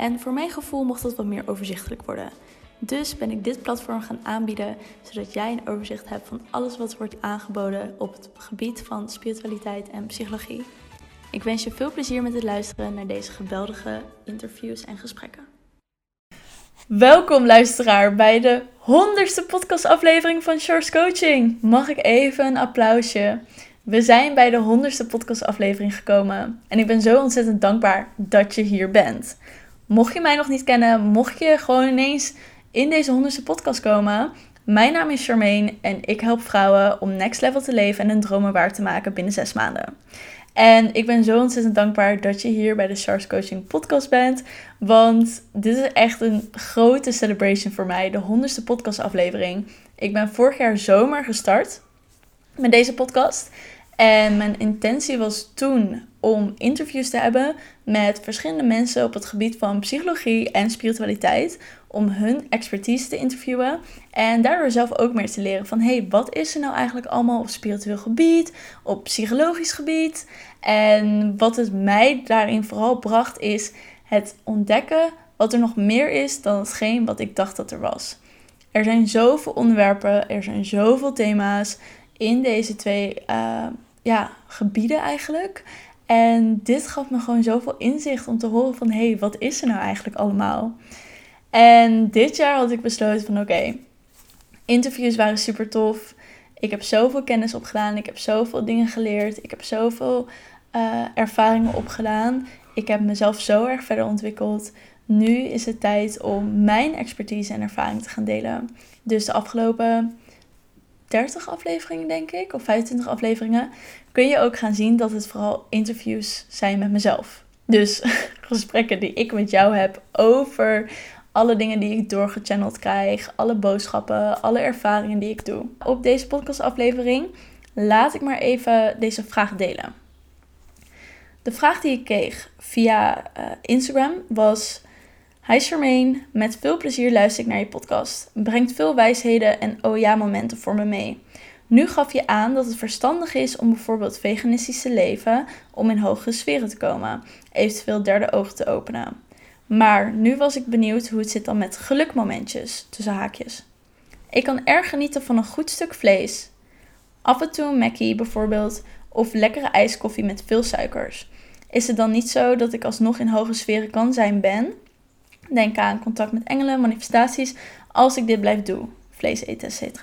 En voor mijn gevoel mocht dat wat meer overzichtelijk worden. Dus ben ik dit platform gaan aanbieden, zodat jij een overzicht hebt van alles wat wordt aangeboden op het gebied van spiritualiteit en psychologie. Ik wens je veel plezier met het luisteren naar deze geweldige interviews en gesprekken. Welkom luisteraar bij de honderdste podcastaflevering van Shores Coaching. Mag ik even een applausje? We zijn bij de honderdste podcastaflevering gekomen en ik ben zo ontzettend dankbaar dat je hier bent. Mocht je mij nog niet kennen, mocht je gewoon ineens in deze honderdste podcast komen. Mijn naam is Charmaine en ik help vrouwen om next level te leven en hun dromen waar te maken binnen zes maanden. En ik ben zo ontzettend dankbaar dat je hier bij de Stars Coaching podcast bent. Want dit is echt een grote celebration voor mij. De honderdste podcastaflevering. Ik ben vorig jaar zomer gestart met deze podcast. En mijn intentie was toen om interviews te hebben met verschillende mensen op het gebied van psychologie en spiritualiteit. Om hun expertise te interviewen. En daardoor zelf ook meer te leren van hey, wat is er nou eigenlijk allemaal op spiritueel gebied, op psychologisch gebied. En wat het mij daarin vooral bracht is het ontdekken wat er nog meer is dan hetgeen wat ik dacht dat er was. Er zijn zoveel onderwerpen, er zijn zoveel thema's in deze twee uh, ja, gebieden eigenlijk. En dit gaf me gewoon zoveel inzicht om te horen van hé, hey, wat is er nou eigenlijk allemaal? En dit jaar had ik besloten van oké, interviews waren super tof. Ik heb zoveel kennis opgedaan, ik heb zoveel dingen geleerd, ik heb zoveel uh, ervaringen opgedaan. Ik heb mezelf zo erg verder ontwikkeld. Nu is het tijd om mijn expertise en ervaring te gaan delen. Dus de afgelopen 30 afleveringen, denk ik, of 25 afleveringen, kun je ook gaan zien dat het vooral interviews zijn met mezelf. Dus gesprekken die ik met jou heb over alle dingen die ik doorgechanneld krijg, alle boodschappen, alle ervaringen die ik doe. Op deze podcastaflevering laat ik maar even deze vraag delen. De vraag die ik kreeg via uh, Instagram was: Hi Charmaine, met veel plezier luister ik naar je podcast. Brengt veel wijsheden en oh ja momenten voor me mee. Nu gaf je aan dat het verstandig is om bijvoorbeeld veganistisch te leven om in hogere sferen te komen, eventueel derde ogen te openen. Maar nu was ik benieuwd hoe het zit dan met gelukmomentjes, tussen haakjes. Ik kan erg genieten van een goed stuk vlees, af en toe een Mackie bijvoorbeeld, of lekkere ijskoffie met veel suikers. Is het dan niet zo dat ik alsnog in hoge sferen kan zijn ben? Denk aan contact met engelen, manifestaties, als ik dit blijf doen. Vlees eten, etc.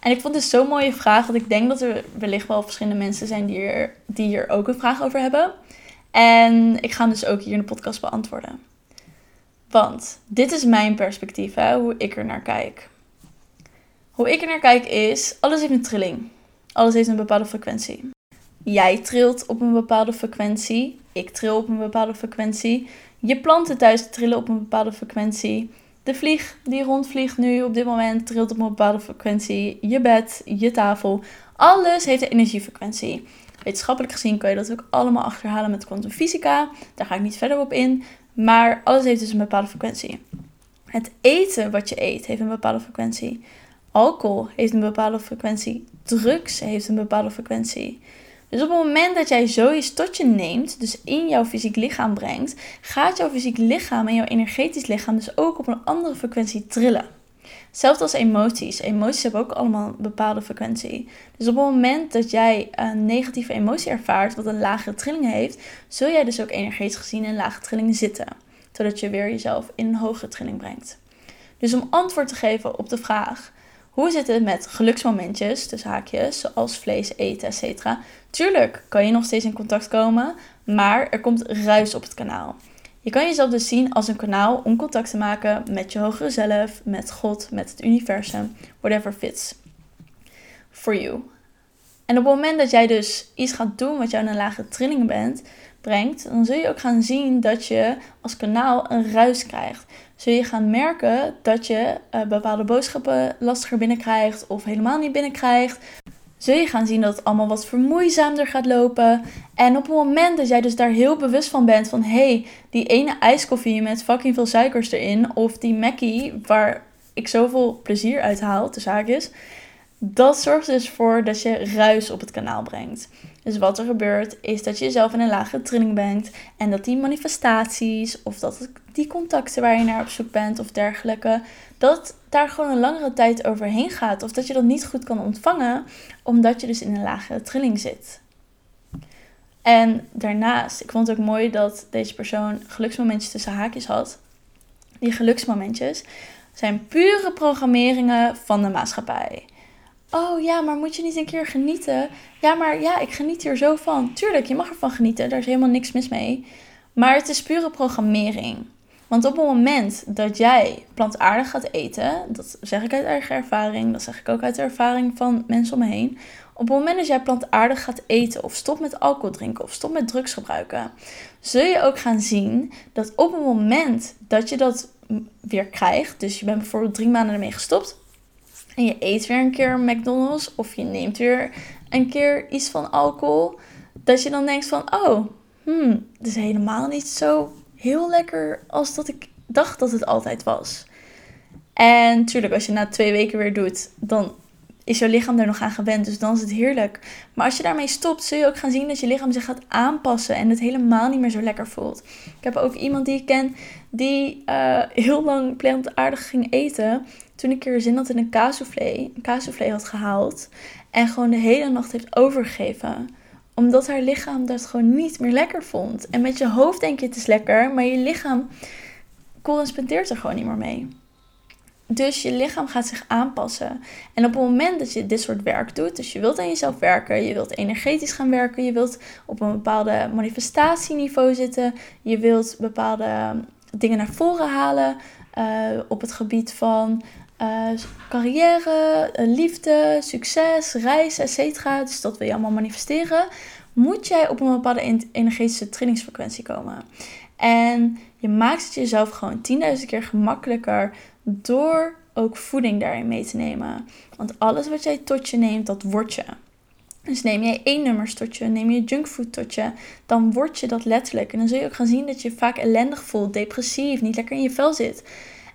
En ik vond het zo'n mooie vraag, dat ik denk dat er wellicht wel verschillende mensen zijn die, er, die hier ook een vraag over hebben. En ik ga hem dus ook hier in de podcast beantwoorden. Want dit is mijn perspectief, hè, hoe ik er naar kijk. Hoe ik er naar kijk is, alles heeft een trilling. Alles heeft een bepaalde frequentie. Jij trilt op een bepaalde frequentie. Ik tril op een bepaalde frequentie. Je planten thuis trillen op een bepaalde frequentie. De vlieg die rondvliegt nu op dit moment trilt op een bepaalde frequentie. Je bed, je tafel. Alles heeft een energiefrequentie. Wetenschappelijk gezien kan je dat ook allemaal achterhalen met kwantumfysica. Daar ga ik niet verder op in. Maar alles heeft dus een bepaalde frequentie. Het eten wat je eet heeft een bepaalde frequentie. Alcohol heeft een bepaalde frequentie. Drugs heeft een bepaalde frequentie. Dus op het moment dat jij tot je neemt, dus in jouw fysiek lichaam brengt, gaat jouw fysiek lichaam en jouw energetisch lichaam dus ook op een andere frequentie trillen. Hetzelfde als emoties. Emoties hebben ook allemaal een bepaalde frequentie. Dus op het moment dat jij een negatieve emotie ervaart, wat een lagere trilling heeft, zul jij dus ook energetisch gezien in lage trillingen zitten. Zodat je weer jezelf in een hogere trilling brengt. Dus om antwoord te geven op de vraag: hoe zit het met geluksmomentjes, dus haakjes, zoals vlees eten, etc. Tuurlijk kan je nog steeds in contact komen, maar er komt ruis op het kanaal. Je kan jezelf dus zien als een kanaal om contact te maken met je hogere zelf, met God, met het universum, whatever fits for you. En op het moment dat jij dus iets gaat doen wat jou in een lage trilling bent, brengt, dan zul je ook gaan zien dat je als kanaal een ruis krijgt. Zul je gaan merken dat je uh, bepaalde boodschappen lastiger binnenkrijgt of helemaal niet binnenkrijgt. Zul je gaan zien dat het allemaal wat vermoeizaamder gaat lopen. En op het moment dat jij dus daar heel bewust van bent van hé, hey, die ene ijskoffie met fucking veel suikers erin of die Mackie waar ik zoveel plezier uit haal, de zaak is, dat zorgt dus voor dat je ruis op het kanaal brengt. Dus wat er gebeurt is dat je jezelf in een lagere trilling brengt en dat die manifestaties of dat die contacten waar je naar op zoek bent of dergelijke, dat daar gewoon een langere tijd overheen gaat of dat je dat niet goed kan ontvangen omdat je dus in een lagere trilling zit. En daarnaast, ik vond het ook mooi dat deze persoon geluksmomentjes tussen haakjes had. Die geluksmomentjes zijn pure programmeringen van de maatschappij. Oh ja, maar moet je niet een keer genieten? Ja, maar ja, ik geniet hier zo van. Tuurlijk, je mag ervan genieten, daar is helemaal niks mis mee. Maar het is pure programmering. Want op het moment dat jij plantaardig gaat eten, dat zeg ik uit eigen ervaring, dat zeg ik ook uit de ervaring van mensen om me heen. Op het moment dat jij plantaardig gaat eten, of stop met alcohol drinken, of stop met drugs gebruiken, zul je ook gaan zien dat op het moment dat je dat weer krijgt, dus je bent bijvoorbeeld drie maanden ermee gestopt, en je eet weer een keer McDonald's of je neemt weer een keer iets van alcohol, dat je dan denkt van, oh, hmm, het is helemaal niet zo heel lekker als dat ik dacht dat het altijd was. En natuurlijk, als je na twee weken weer doet, dan is jouw lichaam er nog aan gewend. Dus dan is het heerlijk. Maar als je daarmee stopt, zul je ook gaan zien dat je lichaam zich gaat aanpassen en het helemaal niet meer zo lekker voelt. Ik heb ook iemand die ik ken die uh, heel lang plantaardig ging eten. Toen ik er zin had in een kaassoufflé, een kaassoufflé had gehaald. En gewoon de hele nacht heeft overgegeven. Omdat haar lichaam dat gewoon niet meer lekker vond. En met je hoofd denk je het is lekker, maar je lichaam correspondeert er gewoon niet meer mee. Dus je lichaam gaat zich aanpassen. En op het moment dat je dit soort werk doet, dus je wilt aan jezelf werken, je wilt energetisch gaan werken, je wilt op een bepaalde manifestatieniveau zitten, je wilt bepaalde dingen naar voren halen uh, op het gebied van uh, carrière, uh, liefde, succes, reizen, etc. Dus dat wil je allemaal manifesteren. Moet jij op een bepaalde energetische trainingsfrequentie komen. En je maakt het jezelf gewoon 10.000 keer gemakkelijker door ook voeding daarin mee te nemen. Want alles wat jij tot je neemt, dat wordt je. Dus neem jij één nummers tot je, neem je junkfood tot je, dan word je dat letterlijk. En dan zul je ook gaan zien dat je vaak ellendig voelt, depressief, niet lekker in je vel zit.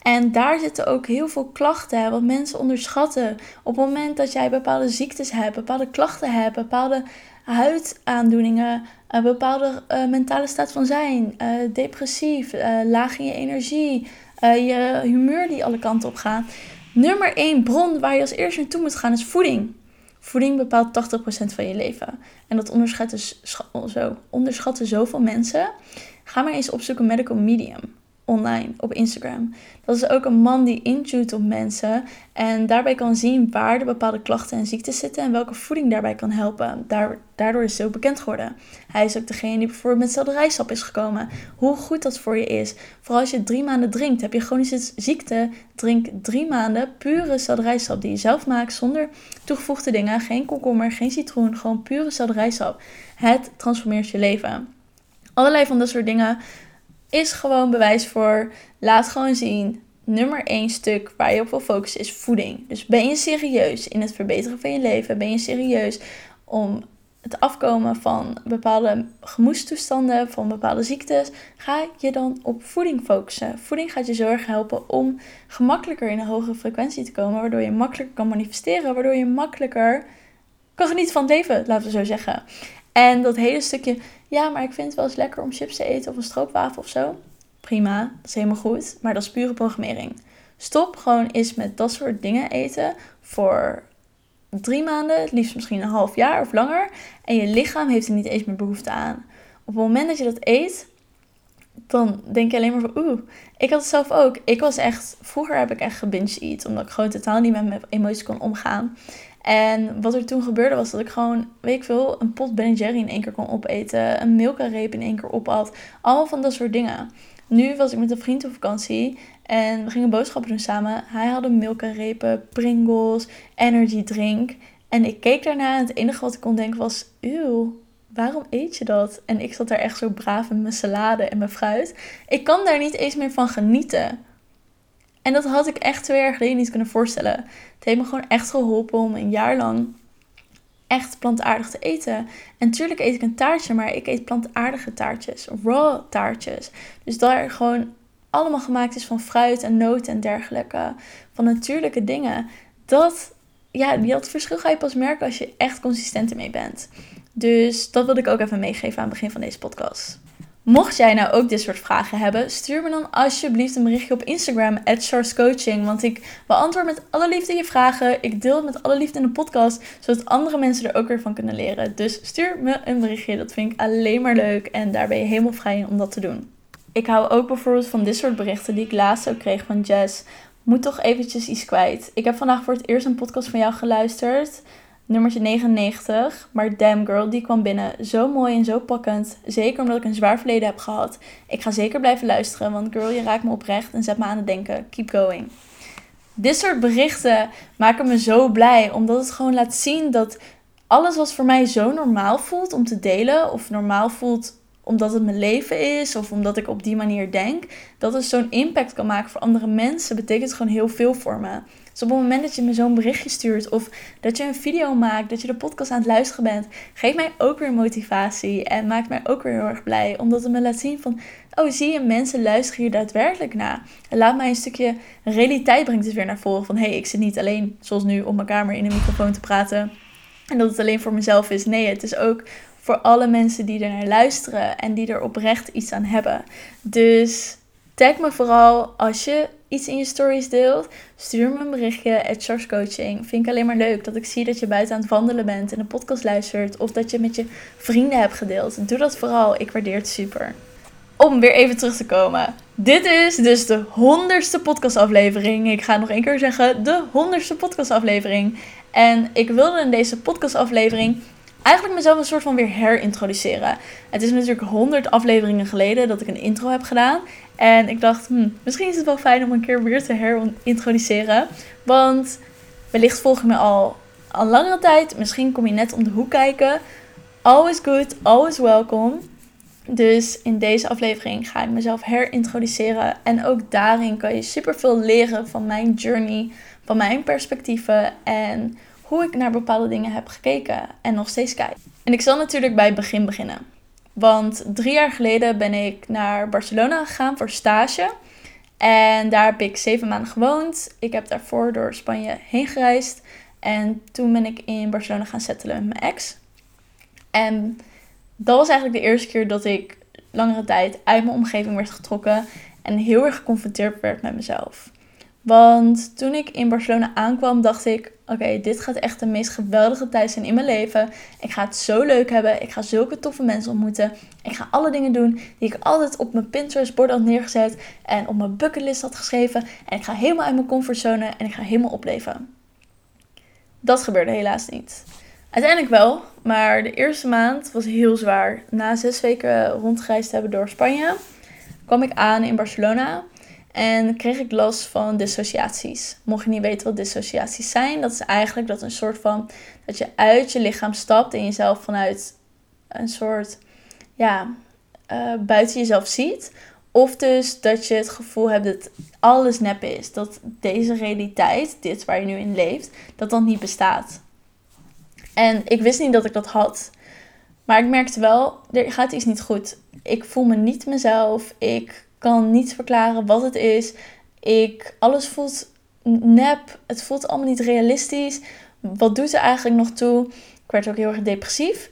En daar zitten ook heel veel klachten, wat mensen onderschatten. Op het moment dat jij bepaalde ziektes hebt, bepaalde klachten hebt, bepaalde huidaandoeningen, een bepaalde uh, mentale staat van zijn, uh, depressief, uh, laag in je energie, je humeur die alle kanten op gaat. Nummer één bron waar je als eerste naartoe moet gaan is voeding. Voeding bepaalt 80% van je leven. En dat onderschatten, zo, onderschatten zoveel mensen. Ga maar eens opzoeken medical medium online op Instagram. Dat is ook een man die intuit op mensen en daarbij kan zien waar de bepaalde klachten en ziektes zitten en welke voeding daarbij kan helpen. daardoor is hij ook bekend geworden. Hij is ook degene die bijvoorbeeld met selderijsap is gekomen. Hoe goed dat voor je is. Vooral als je drie maanden drinkt. Heb je chronische ziekte, drink drie maanden pure selderijsap die je zelf maakt zonder toegevoegde dingen. Geen komkommer, geen citroen, gewoon pure selderijsap. Het transformeert je leven. Allerlei van dat soort dingen is gewoon bewijs voor. Laat gewoon zien. Nummer 1 stuk waar je op wil focussen is voeding. Dus ben je serieus in het verbeteren van je leven? Ben je serieus om het afkomen van bepaalde gemoedstoestanden, van bepaalde ziektes, ga je dan op voeding focussen. Voeding gaat je zo erg helpen om gemakkelijker in een hogere frequentie te komen, waardoor je makkelijker kan manifesteren, waardoor je makkelijker kan genieten van het leven, laten we zo zeggen. En dat hele stukje, ja, maar ik vind het wel eens lekker om chips te eten of een stroopwafel of zo. Prima, dat is helemaal goed. Maar dat is pure programmering. Stop gewoon eens met dat soort dingen eten voor drie maanden, het liefst misschien een half jaar of langer. En je lichaam heeft er niet eens meer behoefte aan. Op het moment dat je dat eet, dan denk je alleen maar van oeh. Ik had het zelf ook. Ik was echt, vroeger heb ik echt gebinge eat, omdat ik gewoon totaal niet met mijn emoties kon omgaan. En wat er toen gebeurde was dat ik gewoon, weet ik veel, een pot Ben Jerry in één keer kon opeten. Een Milka-reep in één keer opat. Allemaal van dat soort dingen. Nu was ik met een vriend op vakantie en we gingen boodschappen doen samen. Hij had een Milka-repen, Pringles, energy drink. En ik keek daarna en het enige wat ik kon denken was, eeuw, waarom eet je dat? En ik zat daar echt zo braaf met mijn salade en mijn fruit. Ik kan daar niet eens meer van genieten. En dat had ik echt twee jaar geleden niet kunnen voorstellen. Het heeft me gewoon echt geholpen om een jaar lang echt plantaardig te eten. En natuurlijk eet ik een taartje, maar ik eet plantaardige taartjes, raw taartjes. Dus daar gewoon allemaal gemaakt is van fruit en noten en dergelijke, van natuurlijke dingen. Dat, ja, dat verschil ga je pas merken als je echt consistent ermee bent. Dus dat wilde ik ook even meegeven aan het begin van deze podcast. Mocht jij nou ook dit soort vragen hebben, stuur me dan alsjeblieft een berichtje op Instagram, Coaching. Want ik beantwoord met alle liefde je vragen. Ik deel het met alle liefde in de podcast, zodat andere mensen er ook weer van kunnen leren. Dus stuur me een berichtje, dat vind ik alleen maar leuk. En daar ben je helemaal vrij in om dat te doen. Ik hou ook bijvoorbeeld van dit soort berichten die ik laatst ook kreeg van Jess. Moet toch eventjes iets kwijt. Ik heb vandaag voor het eerst een podcast van jou geluisterd nummertje 99. Maar damn girl, die kwam binnen. Zo mooi en zo pakkend. Zeker omdat ik een zwaar verleden heb gehad. Ik ga zeker blijven luisteren, want girl, je raakt me oprecht en zet me aan het denken. Keep going. Dit soort berichten maken me zo blij, omdat het gewoon laat zien dat alles wat voor mij zo normaal voelt om te delen, of normaal voelt omdat het mijn leven is, of omdat ik op die manier denk, dat het zo'n impact kan maken voor andere mensen, betekent gewoon heel veel voor me. Dus op het moment dat je me zo'n berichtje stuurt of dat je een video maakt, dat je de podcast aan het luisteren bent, geeft mij ook weer motivatie en maakt mij ook weer heel erg blij. Omdat het me laat zien van, oh zie je, mensen luisteren hier daadwerkelijk naar. En laat mij een stukje realiteit brengt dus weer naar voren van, hé, hey, ik zit niet alleen zoals nu op mijn kamer in een microfoon te praten. En dat het alleen voor mezelf is. Nee, het is ook voor alle mensen die er naar luisteren en die er oprecht iets aan hebben. Dus tag me vooral als je iets in je stories deelt. Stuur me een berichtje at Charles Coaching. Vind ik alleen maar leuk dat ik zie dat je buiten aan het wandelen bent en een podcast luistert. Of dat je met je vrienden hebt gedeeld. Doe dat vooral. Ik waardeer het super. Om weer even terug te komen. Dit is dus de honderdste podcastaflevering. Ik ga nog één keer zeggen, de honderdste podcastaflevering. En ik wilde in deze podcastaflevering eigenlijk mezelf een soort van weer herintroduceren. Het is natuurlijk honderd afleveringen geleden dat ik een intro heb gedaan. En ik dacht, hm, misschien is het wel fijn om een keer weer te herintroduceren. Want wellicht volg je me al, al langere tijd. Misschien kom je net om de hoek kijken. Always good, always welcome. Dus in deze aflevering ga ik mezelf herintroduceren. En ook daarin kan je super veel leren van mijn journey, van mijn perspectieven en hoe ik naar bepaalde dingen heb gekeken en nog steeds kijk. En ik zal natuurlijk bij het begin beginnen. Want drie jaar geleden ben ik naar Barcelona gegaan voor stage. En daar heb ik zeven maanden gewoond. Ik heb daarvoor door Spanje heen gereisd. En toen ben ik in Barcelona gaan settelen met mijn ex. En dat was eigenlijk de eerste keer dat ik langere tijd uit mijn omgeving werd getrokken. En heel erg geconfronteerd werd met mezelf. Want toen ik in Barcelona aankwam, dacht ik: Oké, dit gaat echt de meest geweldige tijd zijn in mijn leven. Ik ga het zo leuk hebben. Ik ga zulke toffe mensen ontmoeten. Ik ga alle dingen doen die ik altijd op mijn Pinterest-bord had neergezet. En op mijn bucketlist had geschreven. En ik ga helemaal uit mijn comfortzone en ik ga helemaal opleven. Dat gebeurde helaas niet. Uiteindelijk wel, maar de eerste maand was heel zwaar. Na zes weken rondgereisd hebben door Spanje, kwam ik aan in Barcelona. En kreeg ik last van dissociaties. Mocht je niet weten wat dissociaties zijn, dat is eigenlijk dat een soort van dat je uit je lichaam stapt en jezelf vanuit een soort ja, uh, buiten jezelf ziet. Of dus dat je het gevoel hebt dat alles nep is. Dat deze realiteit, dit waar je nu in leeft, dat dan niet bestaat. En ik wist niet dat ik dat had. Maar ik merkte wel, er gaat iets niet goed. Ik voel me niet mezelf. Ik kan niet verklaren wat het is. Ik, alles voelt nep. Het voelt allemaal niet realistisch. Wat doet er eigenlijk nog toe? Ik werd ook heel erg depressief.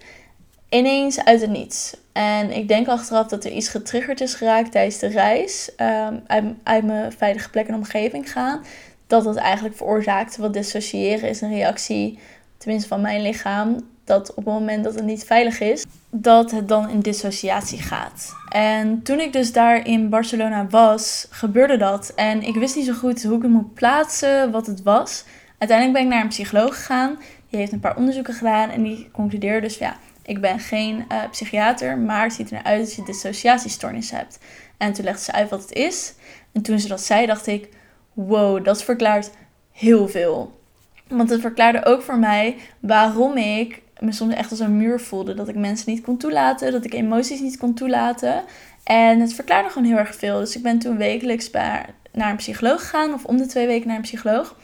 Ineens uit het niets. En ik denk achteraf dat er iets getriggerd is geraakt tijdens de reis. Um, uit, mijn veilige plek en omgeving gaan. Dat dat eigenlijk veroorzaakte. wat dissociëren is een reactie, tenminste van mijn lichaam. Dat op het moment dat het niet veilig is, dat het dan in dissociatie gaat. En toen ik dus daar in Barcelona was, gebeurde dat. En ik wist niet zo goed hoe ik het moet plaatsen, wat het was. Uiteindelijk ben ik naar een psycholoog gegaan. Die heeft een paar onderzoeken gedaan en die concludeerde dus ja, ik ben geen uh, psychiater, maar het ziet er uit dat je dissociatiestoornis hebt. En toen legde ze uit wat het is. En toen ze dat zei, dacht ik, wow, dat verklaart heel veel. Want het verklaarde ook voor mij waarom ik me soms echt als een muur voelde. Dat ik mensen niet kon toelaten, dat ik emoties niet kon toelaten. En het verklaarde gewoon heel erg veel. Dus ik ben toen wekelijks naar een psycholoog gegaan, of om de twee weken naar een psycholoog.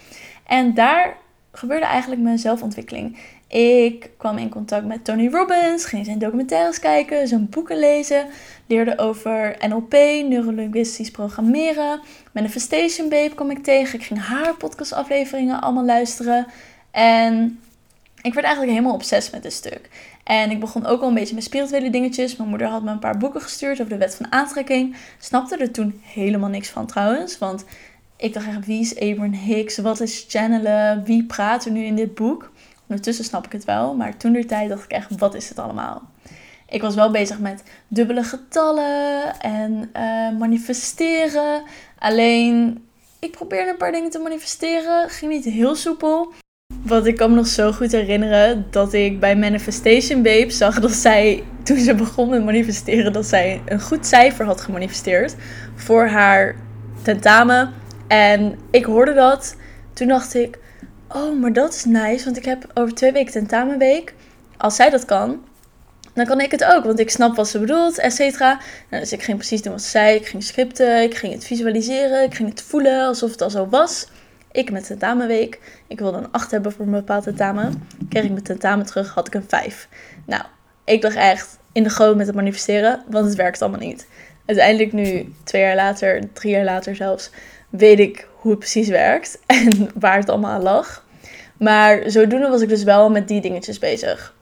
En daar gebeurde eigenlijk mijn zelfontwikkeling. Ik kwam in contact met Tony Robbins, ging zijn documentaires kijken, zijn boeken lezen, leerde over NLP, neurolinguistisch programmeren. Manifestation Babe kwam ik tegen. Ik ging haar podcastafleveringen allemaal luisteren. En ik werd eigenlijk helemaal obsessief met dit stuk. En ik begon ook al een beetje met spirituele dingetjes. Mijn moeder had me een paar boeken gestuurd over de wet van aantrekking. Snapte er toen helemaal niks van trouwens. Want ik dacht echt, wie is Abraham Hicks? Wat is channelen? Wie praat er nu in dit boek? Ondertussen snap ik het wel. Maar toen de tijd dacht ik echt, wat is het allemaal? Ik was wel bezig met dubbele getallen en uh, manifesteren. Alleen, ik probeerde een paar dingen te manifesteren. Ging niet heel soepel. Want ik kan me nog zo goed herinneren dat ik bij Manifestation Babe zag dat zij, toen ze begon met manifesteren, dat zij een goed cijfer had gemanifesteerd voor haar tentamen. En ik hoorde dat. Toen dacht ik, oh, maar dat is nice, want ik heb over twee weken tentamenweek. Als zij dat kan, dan kan ik het ook, want ik snap wat ze bedoelt, et cetera. Nou, dus ik ging precies doen wat ze zei. Ik ging scripten, ik ging het visualiseren, ik ging het voelen alsof het al zo was. Ik met tentamenweek. Ik wilde een 8 hebben voor een bepaald tentamen. Kreeg ik mijn tentamen terug, had ik een 5. Nou, ik dacht echt in de goot met het manifesteren, want het werkt allemaal niet. Uiteindelijk nu, twee jaar later, drie jaar later zelfs, weet ik hoe het precies werkt en waar het allemaal aan lag. Maar zodoende was ik dus wel met die dingetjes bezig.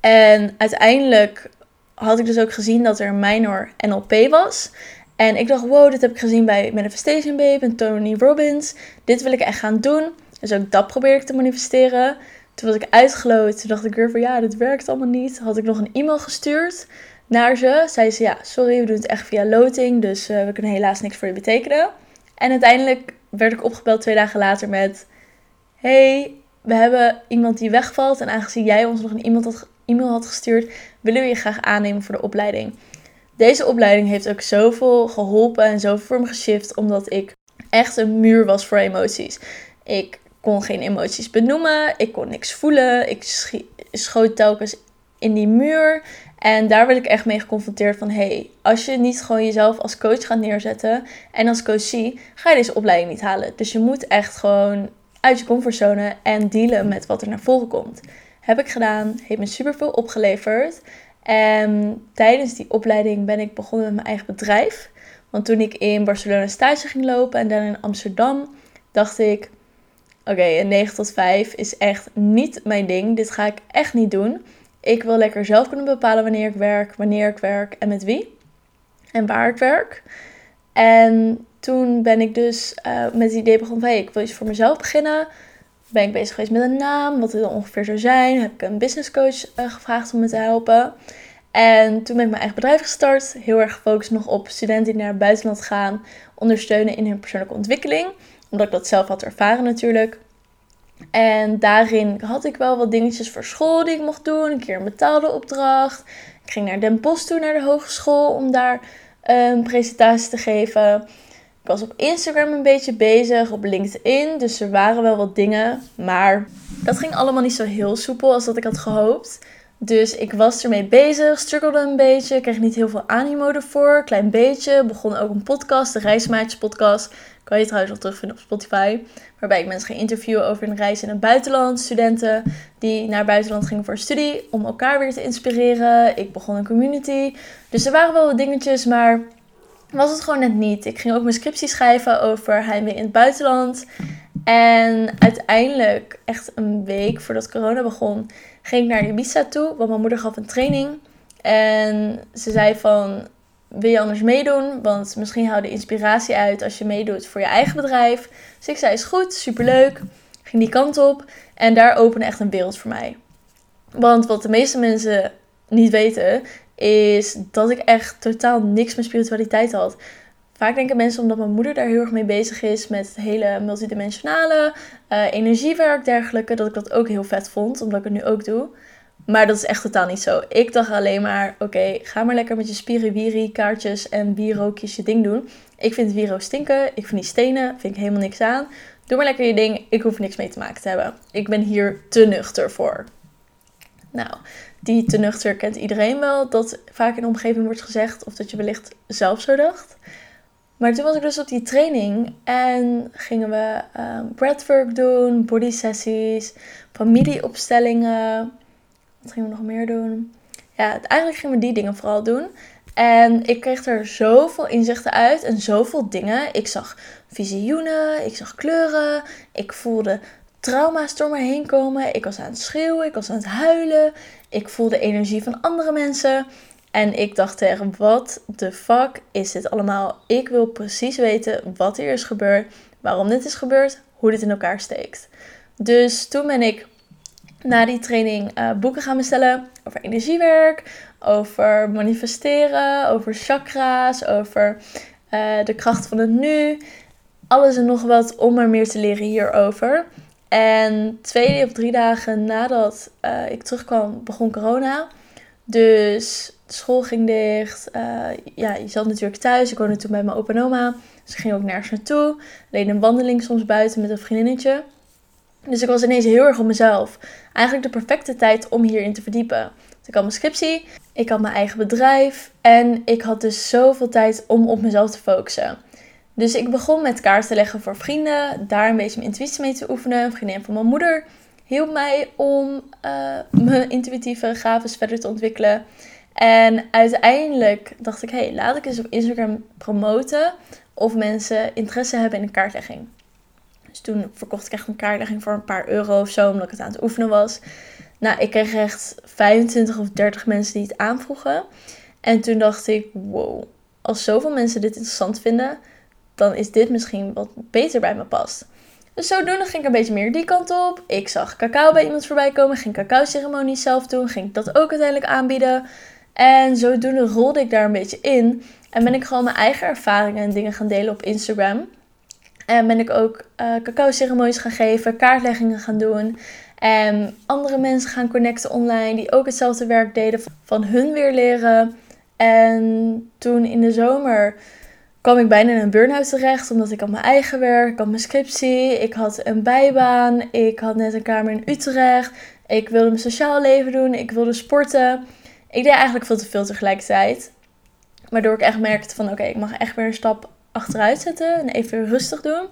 En uiteindelijk had ik dus ook gezien dat er een minor NLP was. En ik dacht, wow, dit heb ik gezien bij Manifestation Babe en Tony Robbins. Dit wil ik echt gaan doen. Dus ook dat probeerde ik te manifesteren. Toen was ik uitgeloot. Toen dacht ik weer van, ja, dit werkt allemaal niet. Had ik nog een e-mail gestuurd naar ze. Zei ze, ja, sorry, we doen het echt via loting. Dus uh, we kunnen helaas niks voor je betekenen. En uiteindelijk werd ik opgebeld twee dagen later met... Hey, we hebben iemand die wegvalt. En aangezien jij ons nog een e-mail had gestuurd... willen we je graag aannemen voor de opleiding. Deze opleiding heeft ook zoveel geholpen en zoveel voor me geshift, omdat ik echt een muur was voor emoties. Ik kon geen emoties benoemen, ik kon niks voelen, ik schoot telkens in die muur. En daar werd ik echt mee geconfronteerd van, hey, als je niet gewoon jezelf als coach gaat neerzetten en als coach zie, ga je deze opleiding niet halen. Dus je moet echt gewoon uit je comfortzone en dealen met wat er naar voren komt. Heb ik gedaan, heeft me super veel opgeleverd. En tijdens die opleiding ben ik begonnen met mijn eigen bedrijf. Want toen ik in Barcelona stage ging lopen en dan in Amsterdam, dacht ik: Oké, een 9 tot 5 is echt niet mijn ding. Dit ga ik echt niet doen. Ik wil lekker zelf kunnen bepalen wanneer ik werk, wanneer ik werk en met wie. En waar ik werk. En toen ben ik dus uh, met het idee begonnen van... Ik wil iets voor mezelf beginnen. Ben ik bezig geweest met een naam, wat het dan ongeveer zou zijn. Heb ik een business coach uh, gevraagd om me te helpen. En toen ben ik mijn eigen bedrijf gestart. Heel erg gefocust nog op studenten die naar het buitenland gaan. Ondersteunen in hun persoonlijke ontwikkeling. Omdat ik dat zelf had ervaren natuurlijk. En daarin had ik wel wat dingetjes voor school die ik mocht doen. Een keer een betaalde opdracht. Ik ging naar Den Bosch toe, naar de hogeschool, om daar een presentatie te geven. Ik was op Instagram een beetje bezig, op LinkedIn. Dus er waren wel wat dingen. Maar dat ging allemaal niet zo heel soepel als dat ik had gehoopt. Dus ik was ermee bezig, struggelde een beetje, kreeg niet heel veel animo ervoor, klein beetje. Begon ook een podcast, de Reismaatjes podcast. Kan je trouwens nog terugvinden op Spotify. Waarbij ik mensen ga interviewen over een reis in het buitenland. Studenten die naar het buitenland gingen voor studie. Om elkaar weer te inspireren. Ik begon een community. Dus er waren wel wat dingetjes, maar was het gewoon net niet. Ik ging ook mijn scriptie schrijven over heimwee in het buitenland. En uiteindelijk, echt een week voordat corona begon, ging ik naar Ibiza toe. Want mijn moeder gaf een training. En ze zei van, wil je anders meedoen? Want misschien hou je inspiratie uit als je meedoet voor je eigen bedrijf. Dus ik zei, is goed, superleuk. Ging die kant op. En daar opende echt een wereld voor mij. Want wat de meeste mensen niet weten, is dat ik echt totaal niks met spiritualiteit had. Vaak denken mensen omdat mijn moeder daar heel erg mee bezig is met hele multidimensionale, uh, energiewerk, dergelijke, dat ik dat ook heel vet vond, omdat ik het nu ook doe. Maar dat is echt totaal niet zo. Ik dacht alleen maar, oké, ga maar lekker met je spiriwiri kaartjes en bierrookjes je ding doen. Ik vind wiro stinken, ik vind die stenen, vind ik helemaal niks aan. Doe maar lekker je ding, ik hoef niks mee te maken te hebben. Ik ben hier te nuchter voor. Nou, die te nuchter kent iedereen wel. Dat vaak in de omgeving wordt gezegd. Of dat je wellicht zelf zo dacht. Maar toen was ik dus op die training. En gingen we um, breathwork doen. Body sessies. Familieopstellingen. Wat gingen we nog meer doen? Ja, eigenlijk gingen we die dingen vooral doen. En ik kreeg er zoveel inzichten uit en zoveel dingen. Ik zag visioenen, ik zag kleuren, ik voelde trauma's door me heen komen. Ik was aan het schreeuwen, ik was aan het huilen. Ik voelde energie van andere mensen. En ik dacht tegen, wat de fuck is dit allemaal? Ik wil precies weten wat hier is gebeurd, waarom dit is gebeurd, hoe dit in elkaar steekt. Dus toen ben ik na die training uh, boeken gaan bestellen over energiewerk, over manifesteren, over chakra's, over uh, de kracht van het nu. Alles en nog wat om er meer te leren hierover. En twee of drie dagen nadat uh, ik terugkwam, begon corona. Dus de school ging dicht. Uh, ja, je zat natuurlijk thuis. Ik woonde toen bij mijn opa en oma. Dus ik ging ook nergens naartoe. Alleen een wandeling soms buiten met een vriendinnetje. Dus ik was ineens heel erg op mezelf. Eigenlijk de perfecte tijd om hierin te verdiepen. Dus ik had mijn scriptie, ik had mijn eigen bedrijf en ik had dus zoveel tijd om op mezelf te focussen. Dus ik begon met kaarten leggen voor vrienden, daar een beetje mijn intuïtie mee te oefenen. Een vriendin van mijn moeder hielp mij om uh, mijn intuïtieve gaven verder te ontwikkelen. En uiteindelijk dacht ik, hé, hey, laat ik eens op Instagram promoten of mensen interesse hebben in een kaartlegging. Dus toen verkocht ik echt een kaartlegging voor een paar euro of zo, omdat ik het aan het oefenen was. Nou, ik kreeg echt 25 of 30 mensen die het aanvroegen. En toen dacht ik, wow, als zoveel mensen dit interessant vinden, dan is dit misschien wat beter bij me past. Dus zodoende ging ik een beetje meer die kant op. Ik zag cacao bij iemand voorbij komen, ging cacao-ceremonies zelf doen, ging dat ook uiteindelijk aanbieden. En zodoende rolde ik daar een beetje in. En ben ik gewoon mijn eigen ervaringen en dingen gaan delen op Instagram. En ben ik ook uh, cacao-ceremonies gaan geven, kaartleggingen gaan doen. En andere mensen gaan connecten online die ook hetzelfde werk deden, van hun weer leren. En toen in de zomer kwam ik bijna in een burn-out terecht, omdat ik had mijn eigen werk, ik had mijn scriptie, ik had een bijbaan, ik had net een kamer in Utrecht, ik wilde mijn sociaal leven doen, ik wilde sporten. Ik deed eigenlijk veel te veel tegelijkertijd. Waardoor ik echt merkte van oké, ik mag echt weer een stap achteruit zetten en even rustig doen.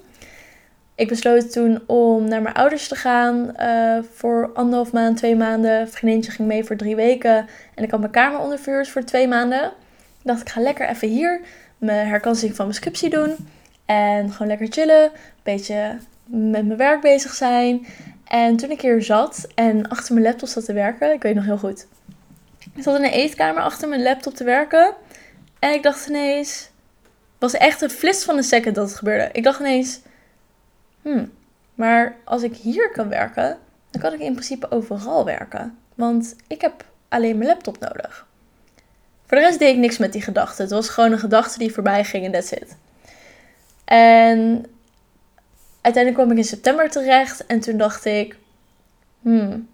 Ik besloot toen om naar mijn ouders te gaan uh, voor anderhalf maand, twee maanden. Een vriendinnetje ging mee voor drie weken. En ik had mijn kamer ondervuurd voor twee maanden. Ik dacht, ik ga lekker even hier mijn herkansing van mijn scriptie doen. En gewoon lekker chillen. Een beetje met mijn werk bezig zijn. En toen ik hier zat en achter mijn laptop zat te werken, ik weet nog heel goed. Ik zat in de eetkamer achter mijn laptop te werken. En ik dacht ineens, was echt een flits van een second dat het gebeurde. Ik dacht ineens, hmm, maar als ik hier kan werken, dan kan ik in principe overal werken. Want ik heb alleen mijn laptop nodig. Voor de rest deed ik niks met die gedachte. Het was gewoon een gedachte die voorbij ging en that's it. En uiteindelijk kwam ik in september terecht en toen dacht ik, hmm,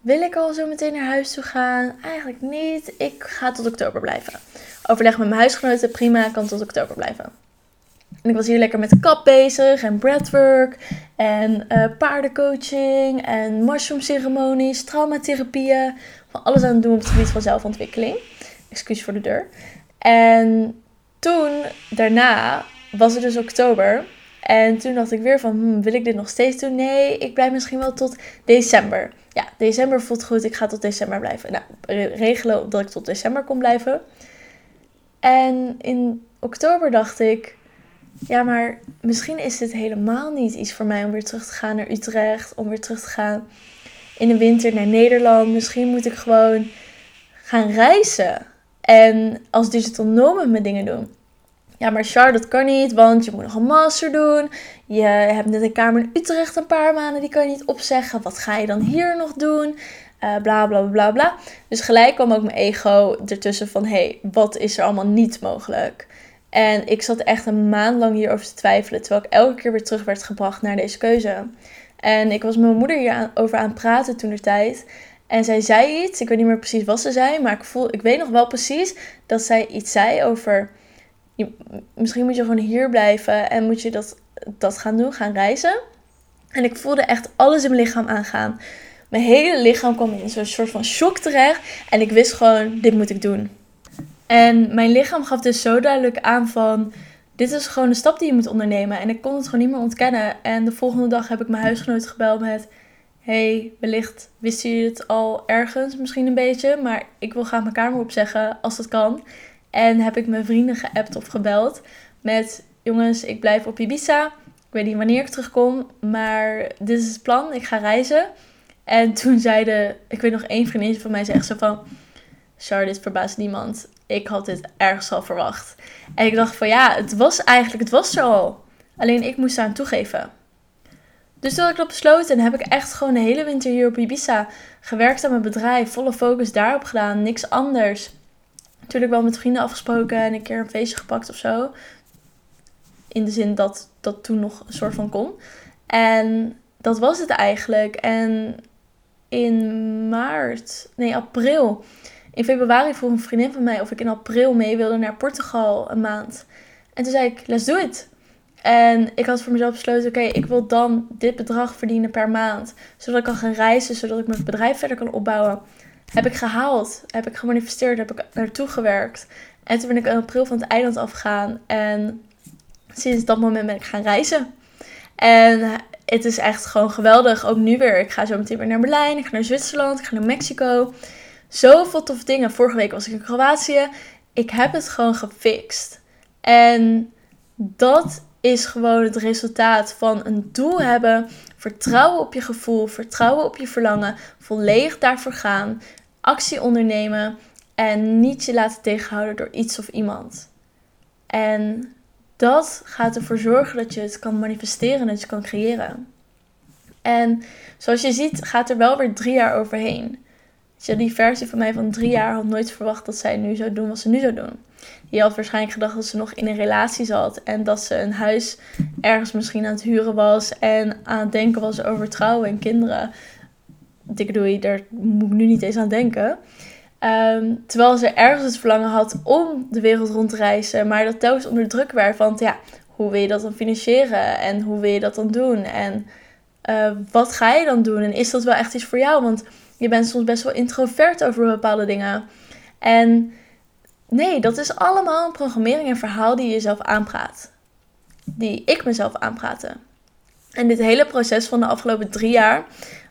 wil ik al zo meteen naar huis toe gaan? Eigenlijk niet. Ik ga tot oktober blijven. Overleg met mijn huisgenoten, prima, kan tot oktober blijven. En ik was hier lekker met kap bezig en breathwork en uh, paardencoaching en mushroom ceremonies, traumatherapieën. Van alles aan het doen op het gebied van zelfontwikkeling. Excuus voor de deur. En toen, daarna, was het dus oktober. En toen dacht ik weer van, hmm, wil ik dit nog steeds doen? Nee, ik blijf misschien wel tot december. Ja, december voelt goed. Ik ga tot december blijven. Nou, regelen dat ik tot december kon blijven. En in oktober dacht ik, ja, maar misschien is dit helemaal niet iets voor mij om weer terug te gaan naar Utrecht. Om weer terug te gaan in de winter naar Nederland. Misschien moet ik gewoon gaan reizen. En als digital nomad mijn dingen doen. Ja, maar Char, dat kan niet, want je moet nog een master doen. Je hebt net een kamer in Utrecht een paar maanden, die kan je niet opzeggen. Wat ga je dan hier nog doen? Uh, bla bla bla bla. Dus gelijk kwam ook mijn ego ertussen van: hé, hey, wat is er allemaal niet mogelijk? En ik zat echt een maand lang hierover te twijfelen, terwijl ik elke keer weer terug werd gebracht naar deze keuze. En ik was met mijn moeder hierover aan het praten toen de tijd. En zij zei iets, ik weet niet meer precies wat ze zei, maar ik, voel, ik weet nog wel precies dat zij iets zei over. Misschien moet je gewoon hier blijven en moet je dat, dat gaan doen, gaan reizen. En ik voelde echt alles in mijn lichaam aangaan. Mijn hele lichaam kwam in zo'n soort van shock terecht. En ik wist gewoon, dit moet ik doen. En mijn lichaam gaf dus zo duidelijk aan van... Dit is gewoon een stap die je moet ondernemen. En ik kon het gewoon niet meer ontkennen. En de volgende dag heb ik mijn huisgenoot gebeld met... Hey, wellicht wisten jullie het al ergens misschien een beetje. Maar ik wil graag mijn kamer opzeggen als dat kan. En heb ik mijn vrienden geappt of gebeld met... Jongens, ik blijf op Ibiza. Ik weet niet wanneer ik terugkom. Maar dit is het plan. Ik ga reizen. En toen zeiden... Ik weet nog één vriendin van mij zei echt zo van... Char, dit verbaast niemand. Ik had dit ergens al verwacht. En ik dacht van ja, het was eigenlijk, het was er al. Alleen ik moest aan toegeven. Dus toen had ik dat besloten en heb ik echt gewoon de hele winter hier op Ibiza gewerkt aan mijn bedrijf. Volle focus daarop gedaan, niks anders. Natuurlijk wel met vrienden afgesproken en een keer een feestje gepakt of zo. In de zin dat dat toen nog een soort van kon. En dat was het eigenlijk. En in maart, nee april in februari vroeg een vriendin van mij of ik in april mee wilde naar Portugal een maand. En toen zei ik, let's do it. En ik had voor mezelf besloten, oké, ik wil dan dit bedrag verdienen per maand. Zodat ik kan gaan reizen, zodat ik mijn bedrijf verder kan opbouwen. Heb ik gehaald, heb ik gemanifesteerd, heb ik naartoe gewerkt. En toen ben ik in april van het eiland afgegaan. En sinds dat moment ben ik gaan reizen. En het is echt gewoon geweldig. Ook nu weer. Ik ga zo meteen weer naar Berlijn. Ik ga naar Zwitserland. Ik ga naar Mexico. Zoveel toffe dingen. Vorige week was ik in Kroatië. Ik heb het gewoon gefixt. En dat is gewoon het resultaat van een doel hebben. Vertrouwen op je gevoel. Vertrouwen op je verlangen. Volledig daarvoor gaan. Actie ondernemen. En niet je laten tegenhouden door iets of iemand. En dat gaat ervoor zorgen dat je het kan manifesteren. Dat je kan creëren. En zoals je ziet gaat er wel weer drie jaar overheen die versie van mij van drie jaar had nooit verwacht dat zij nu zou doen wat ze nu zou doen. Die had waarschijnlijk gedacht dat ze nog in een relatie zat en dat ze een huis ergens misschien aan het huren was en aan het denken was over trouwen en kinderen. Dikke doei, daar moet ik nu niet eens aan denken. Ehm, terwijl ze ergens het verlangen had om de wereld rond te reizen, maar dat telkens onder druk werd van, ja, hoe wil je dat dan financieren en hoe wil je dat dan doen en uh, wat ga je dan doen en is dat wel echt iets voor jou? Want je bent soms best wel introvert over bepaalde dingen. En nee, dat is allemaal een programmering en verhaal die je jezelf aanpraat. Die ik mezelf aanpraatte. En dit hele proces van de afgelopen drie jaar,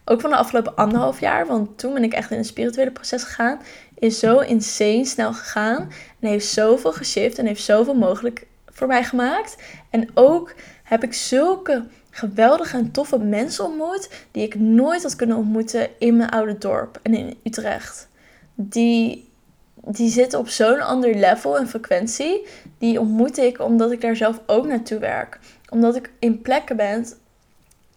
ook van de afgelopen anderhalf jaar, want toen ben ik echt in een spirituele proces gegaan, is zo insane snel gegaan. En heeft zoveel geshift en heeft zoveel mogelijk voor mij gemaakt. En ook heb ik zulke geweldige en toffe mensen ontmoet die ik nooit had kunnen ontmoeten in mijn oude dorp en in Utrecht. Die, die zitten op zo'n ander level en frequentie. Die ontmoet ik omdat ik daar zelf ook naartoe werk. Omdat ik in plekken ben,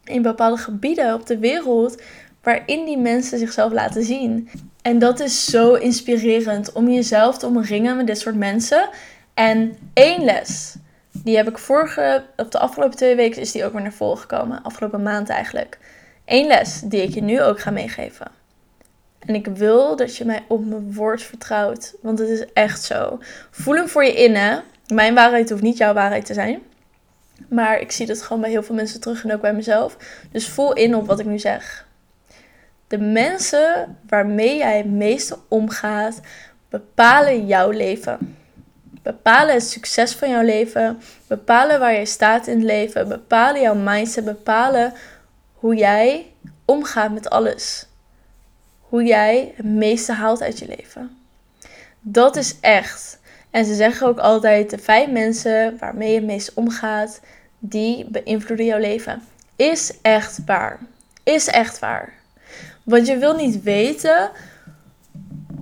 in bepaalde gebieden op de wereld, waarin die mensen zichzelf laten zien. En dat is zo inspirerend om jezelf te omringen met dit soort mensen. En één les die heb ik vorige, op de afgelopen twee weken is die ook weer naar voren gekomen. Afgelopen maand eigenlijk. Eén les die ik je nu ook ga meegeven. En ik wil dat je mij op mijn woord vertrouwt. Want het is echt zo. Voel hem voor je in, hè. Mijn waarheid hoeft niet jouw waarheid te zijn. Maar ik zie dat gewoon bij heel veel mensen terug en ook bij mezelf. Dus voel in op wat ik nu zeg. De mensen waarmee jij het meeste omgaat, bepalen jouw leven bepalen het succes van jouw leven, bepalen waar je staat in het leven, bepalen jouw mindset, bepalen hoe jij omgaat met alles. Hoe jij het meeste haalt uit je leven. Dat is echt. En ze zeggen ook altijd: de vijf mensen waarmee je het meest omgaat, die beïnvloeden jouw leven. Is echt waar. Is echt waar. Want je wil niet weten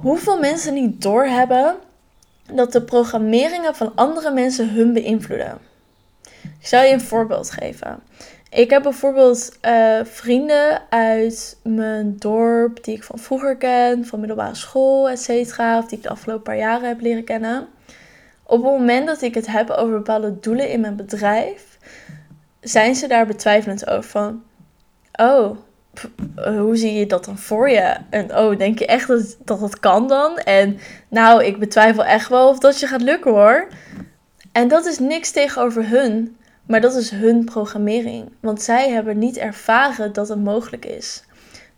hoeveel mensen niet doorhebben dat de programmeringen van andere mensen hun beïnvloeden. Ik zal je een voorbeeld geven. Ik heb bijvoorbeeld uh, vrienden uit mijn dorp die ik van vroeger ken, van middelbare school, et cetera, of die ik de afgelopen paar jaren heb leren kennen. Op het moment dat ik het heb over bepaalde doelen in mijn bedrijf, zijn ze daar betwijfelend over van, oh, eh, hoe zie je dat dan voor je? En oh, denk je echt dat, dat het kan dan? En nou, ik betwijfel echt wel of dat je gaat lukken hoor. En dat is niks tegenover hun, maar dat is hun programmering. Want zij hebben niet ervaren dat het mogelijk is.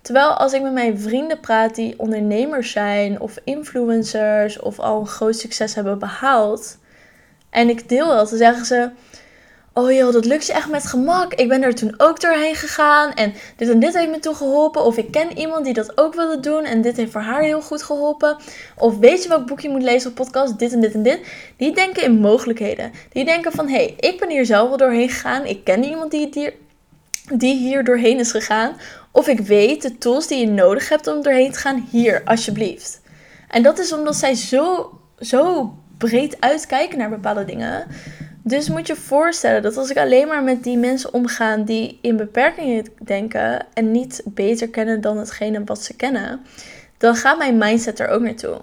Terwijl als ik met mijn vrienden praat die ondernemers zijn of influencers of al een groot succes hebben behaald en ik deel dat, dan zeggen ze: Oh joh, dat lukt je echt met gemak. Ik ben er toen ook doorheen gegaan en dit en dit heeft me toen geholpen. Of ik ken iemand die dat ook wilde doen en dit heeft voor haar heel goed geholpen. Of weet je welk boek je moet lezen op podcast, dit en dit en dit. Die denken in mogelijkheden. Die denken van, hé, hey, ik ben hier zelf wel doorheen gegaan. Ik ken iemand die hier, die hier doorheen is gegaan. Of ik weet de tools die je nodig hebt om doorheen te gaan, hier, alsjeblieft. En dat is omdat zij zo, zo breed uitkijken naar bepaalde dingen. Dus moet je voorstellen dat als ik alleen maar met die mensen omga die in beperkingen denken en niet beter kennen dan hetgene wat ze kennen, dan gaat mijn mindset er ook naartoe.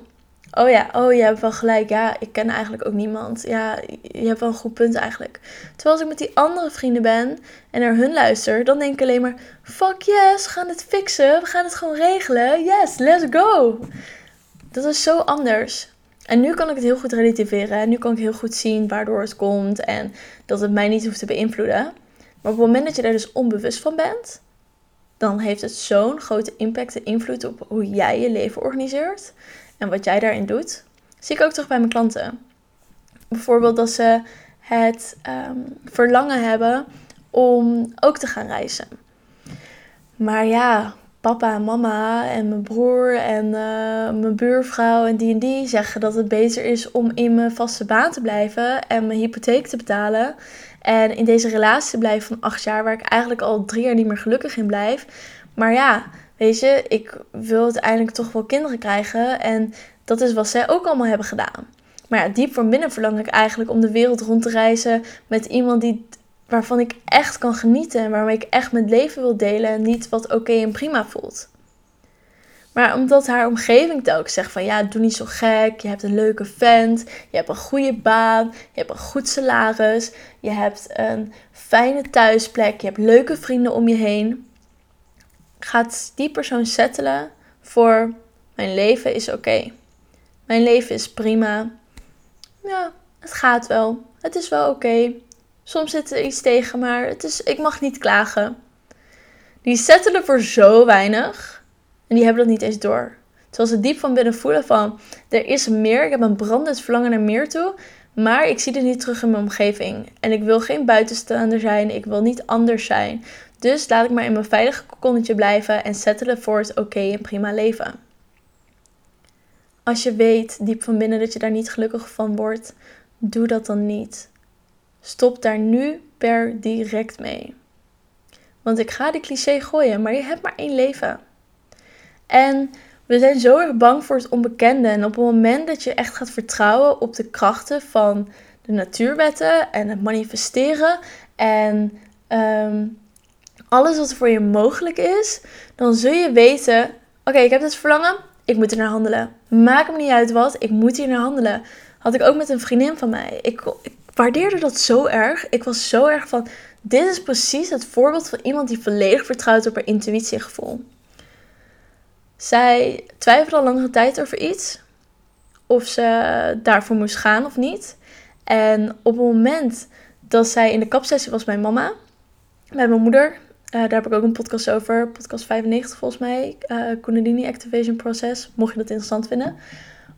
Oh ja, oh je hebt wel gelijk. Ja, ik ken eigenlijk ook niemand. Ja, je hebt wel een goed punt eigenlijk. Terwijl als ik met die andere vrienden ben en naar hun luister, dan denk ik alleen maar: fuck yes, we gaan het fixen. We gaan het gewoon regelen. Yes, let's go. Dat is zo anders. En nu kan ik het heel goed relativeren. En nu kan ik heel goed zien waardoor het komt en dat het mij niet hoeft te beïnvloeden. Maar op het moment dat je daar dus onbewust van bent, dan heeft het zo'n grote impact en invloed op hoe jij je leven organiseert en wat jij daarin doet. zie ik ook terug bij mijn klanten. Bijvoorbeeld dat ze het ehm, verlangen hebben om ook te gaan reizen. Maar ja, papa en mama en mijn broer en uh, mijn buurvrouw en die en die zeggen dat het beter is om in mijn vaste baan te blijven en mijn hypotheek te betalen. En in deze relatie te blijven van acht jaar, waar ik eigenlijk al drie jaar niet meer gelukkig in blijf. Maar ja, weet je, ik wil uiteindelijk toch wel kinderen krijgen. En dat is wat zij ook allemaal hebben gedaan. Maar ja, diep van binnen verlang ik eigenlijk om de wereld rond te reizen met iemand die waarvan ik echt kan genieten en waarmee ik echt mijn leven wil delen en niet wat oké en prima voelt. Maar omdat haar omgeving telkens zegt van ja, doe niet zo gek, je hebt een leuke vent, je hebt een goede baan, je hebt een goed salaris, je hebt een fijne thuisplek, je hebt leuke vrienden om je heen, gaat die persoon settelen voor mijn leven is oké. Mijn leven is prima. Ja, het gaat wel. Het is wel oké. Soms zit er iets tegen, maar het is, ik mag niet klagen. Die settelen voor zo weinig en die hebben dat niet eens door. Terwijl ze diep van binnen voelen van, er is meer, ik heb een brandend verlangen naar meer toe, maar ik zie het niet terug in mijn omgeving. En ik wil geen buitenstaander zijn, ik wil niet anders zijn. Dus laat ik maar in mijn veilige kokonnetje blijven en settelen voor het oké en prima leven. Als je weet diep van binnen dat je daar niet gelukkig van wordt, doe dat dan niet. Stop daar nu per direct mee. Want ik ga die cliché gooien, maar je hebt maar één leven. En we zijn zo erg bang voor het onbekende. En op het moment dat je echt gaat vertrouwen op de krachten van de natuurwetten en het manifesteren en ehm, alles wat voor je mogelijk is, dan zul je weten: oké, ik heb dit verlangen, ik moet er naar handelen. Maak me niet uit wat, ik moet hier naar handelen. Had ik ook met een vriendin van mij. Ik waardeerde dat zo erg. Ik was zo erg van, dit is precies het voorbeeld van iemand die volledig vertrouwt op haar intuïtie en gevoel. Zij twijfelde al langere tijd over iets. Of ze daarvoor moest gaan of niet. En op het moment dat zij in de kapsessie was bij mama, bij mijn moeder, uh, daar heb ik ook een podcast over, podcast 95 volgens mij, uh, Kundalini Activation Process, mocht je dat interessant vinden.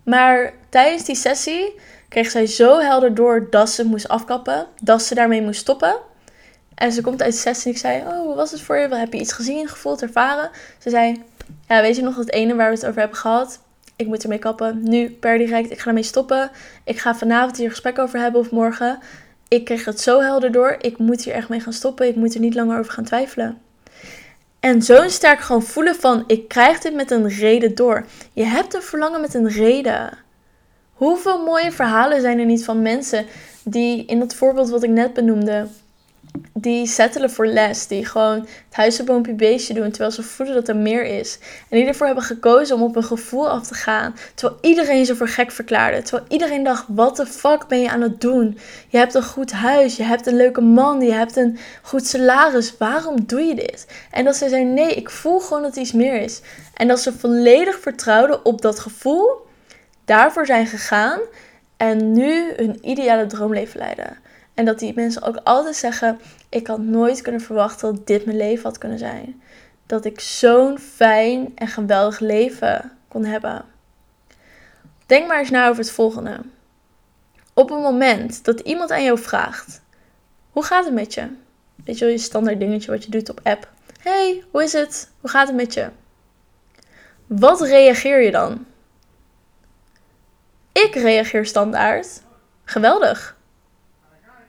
Maar tijdens die sessie kreeg zij zo helder door dat ze moest afkappen, dat ze daarmee moest stoppen. En ze komt uit de sessie en ik zei, oh, hoe was het voor je? Heb je iets gezien, gevoeld, ervaren? Ze zei, ja, weet je nog dat ene waar we het over hebben gehad? Ik moet ermee kappen. Nu, per direct, ik ga ermee stoppen. Ik ga vanavond hier een gesprek over hebben of morgen. Ik kreeg het zo helder door. Ik moet hier echt mee gaan stoppen. Ik moet er niet langer over gaan twijfelen. En zo'n sterk gewoon voelen van, ik krijg dit met een reden door. Je hebt een verlangen met een reden. Hoeveel mooie verhalen zijn er niet van mensen die in dat voorbeeld wat ik net benoemde, die settelen voor les, die gewoon het huizenboompje beestje doen terwijl ze voelen dat er meer is. En die ervoor hebben gekozen om op een gevoel af te gaan, terwijl iedereen ze voor gek verklaarde. Terwijl iedereen dacht, wat de fuck ben je aan het doen? Je hebt een goed huis, je hebt een leuke man, je hebt een goed salaris, waarom doe je dit? En dat ze zeiden, nee, ik voel gewoon dat iets meer is. En dat ze volledig vertrouwden op dat gevoel daarvoor zijn gegaan en nu hun ideale droomleven leiden. En dat die mensen ook altijd zeggen: Ik had nooit kunnen verwachten dat dit mijn leven had kunnen zijn. dat ik zo'n fijn en geweldig leven kon hebben. Denk maar eens na over het volgende. Op een moment dat iemand aan jou vraagt: Hoe gaat het met je? Weet je wel, je standaard dingetje wat je doet op app. Hey, hoe is het? Hoe gaat het met je? Wat reageer je dan? Ik reageer standaard. Geweldig.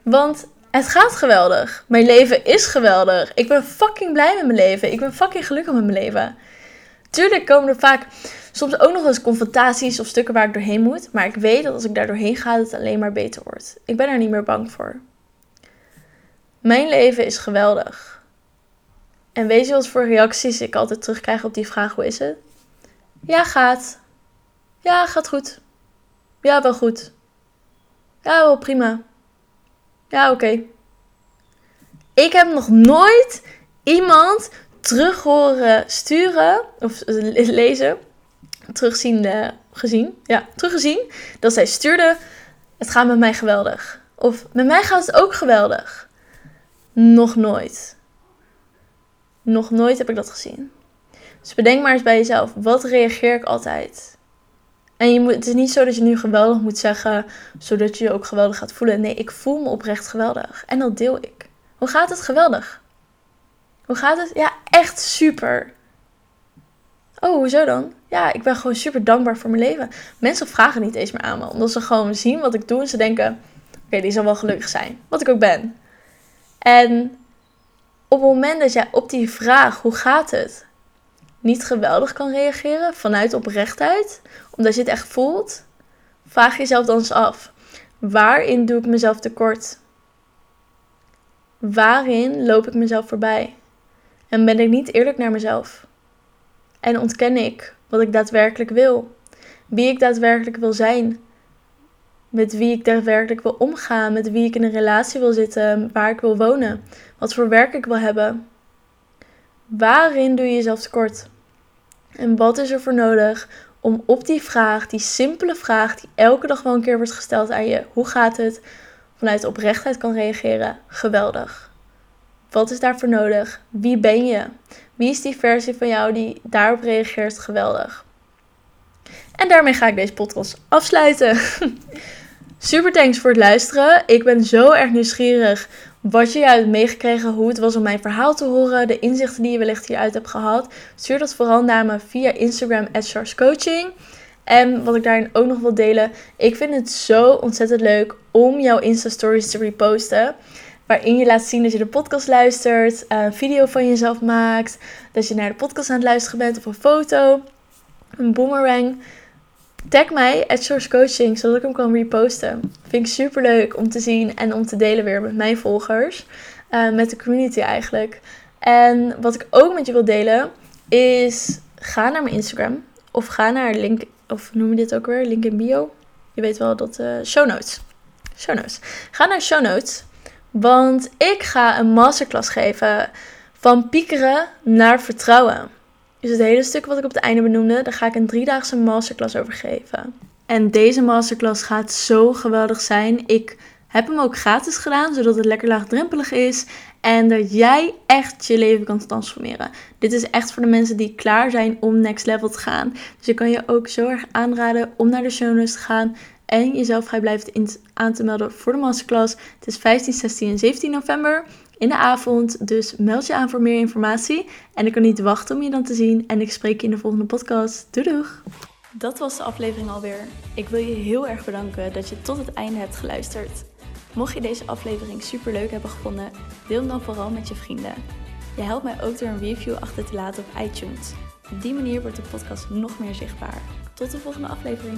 Want het gaat geweldig. Mijn leven is geweldig. Ik ben fucking blij met mijn leven. Ik ben fucking gelukkig met mijn leven. Tuurlijk komen er vaak soms ook nog eens confrontaties of stukken waar ik doorheen moet. Maar ik weet dat als ik daar doorheen ga, het alleen maar beter wordt. Ik ben er niet meer bang voor. Mijn leven is geweldig. En weet je wat voor reacties ik altijd terugkrijg op die vraag: hoe is het? Ja, gaat. Ja, gaat goed. Ja, wel goed. Ja, wel prima. Ja, oké. Ik heb nog nooit iemand terug horen sturen of lezen, terugzien, gezien, ja, teruggezien, dat zij stuurde: Het gaat met mij geweldig. Of met mij gaat het ook geweldig. Nog nooit. Nog nooit heb ik dat gezien. Dus bedenk maar eens bij jezelf: wat reageer ik altijd? En je moet, het is niet zo dat je nu geweldig moet zeggen, zodat je je ook geweldig gaat voelen. Nee, ik voel me oprecht geweldig. En dat deel ik. Hoe gaat het geweldig? Hoe gaat het? Ja, echt super. Oh, hoezo dan? Ja, ik ben gewoon super dankbaar voor mijn leven. Mensen vragen niet eens meer aan me, omdat ze gewoon zien wat ik doe en ze denken: oké, die zal wel gelukkig zijn. Wat ik ook ben. En op het moment dat jij op die vraag, hoe gaat het? Niet geweldig kan reageren vanuit oprechtheid, omdat je het echt voelt, vraag jezelf dan eens af: waarin doe ik mezelf tekort? Waarin loop ik mezelf voorbij? En ben ik niet eerlijk naar mezelf? En ontken ik wat ik daadwerkelijk wil? Wie ik daadwerkelijk wil zijn? Met wie ik daadwerkelijk wil omgaan? Met wie ik in een relatie wil zitten? Waar ik wil wonen? Wat voor werk ik wil hebben? Waarin doe je jezelf tekort? En wat is er voor nodig om op die vraag, die simpele vraag die elke dag wel een keer wordt gesteld aan je, hoe gaat het, vanuit oprechtheid kan reageren? Geweldig. Wat is daarvoor nodig? Wie ben je? Wie is die versie van jou die daarop reageert? Geweldig. En daarmee ga ik deze podcast afsluiten. Super thanks voor het luisteren. Ik ben zo erg nieuwsgierig wat je hebt meegekregen, hoe het was om mijn verhaal te horen, de inzichten die je wellicht hieruit hebt gehad. Stuur dat vooral naar me via Instagram Coaching. En wat ik daarin ook nog wil delen, ik vind het zo ontzettend leuk om jouw Insta Stories te reposten. Waarin je laat zien dat je de podcast luistert, een video van jezelf maakt, dat je naar de podcast aan het luisteren bent of een foto, een boomerang. Tag mij at Source Coaching, zodat ik hem kan reposten. Vind ik super leuk om te zien en om te delen weer met mijn volgers. Uh, met de community eigenlijk. En wat ik ook met je wil delen is ga naar mijn Instagram. Of ga naar link, of noem je dit ook weer? Link in bio. Je weet wel dat uh, show notes. Show notes. Ga naar show notes. Want ik ga een masterclass geven van piekeren naar vertrouwen. Dus het hele stuk wat ik op het einde benoemde, daar ga ik een driedaagse masterclass over geven. En deze masterclass gaat zo geweldig zijn. Ik heb hem ook gratis gedaan, zodat het lekker laagdrempelig is. En dat jij echt je leven kan transformeren. Dit is echt voor de mensen die klaar zijn om next level te gaan. Dus ik kan je ook zo erg aanraden om naar de show notes te gaan. En jezelf vrijblijvend aan te melden voor de masterclass. Het is 15, 16 en 17 november in de avond. Dus meld je aan voor meer informatie. En ik kan niet wachten om je dan te zien. En ik spreek je in de volgende podcast. Doei doeg! Dat was de aflevering alweer. Ik wil je heel erg bedanken dat je tot het einde hebt geluisterd. Mocht je deze aflevering super leuk hebben gevonden, deel hem dan vooral met je vrienden. Je helpt mij ook door een review achter te laten op iTunes. Op die manier wordt de podcast nog meer zichtbaar. Tot de volgende aflevering.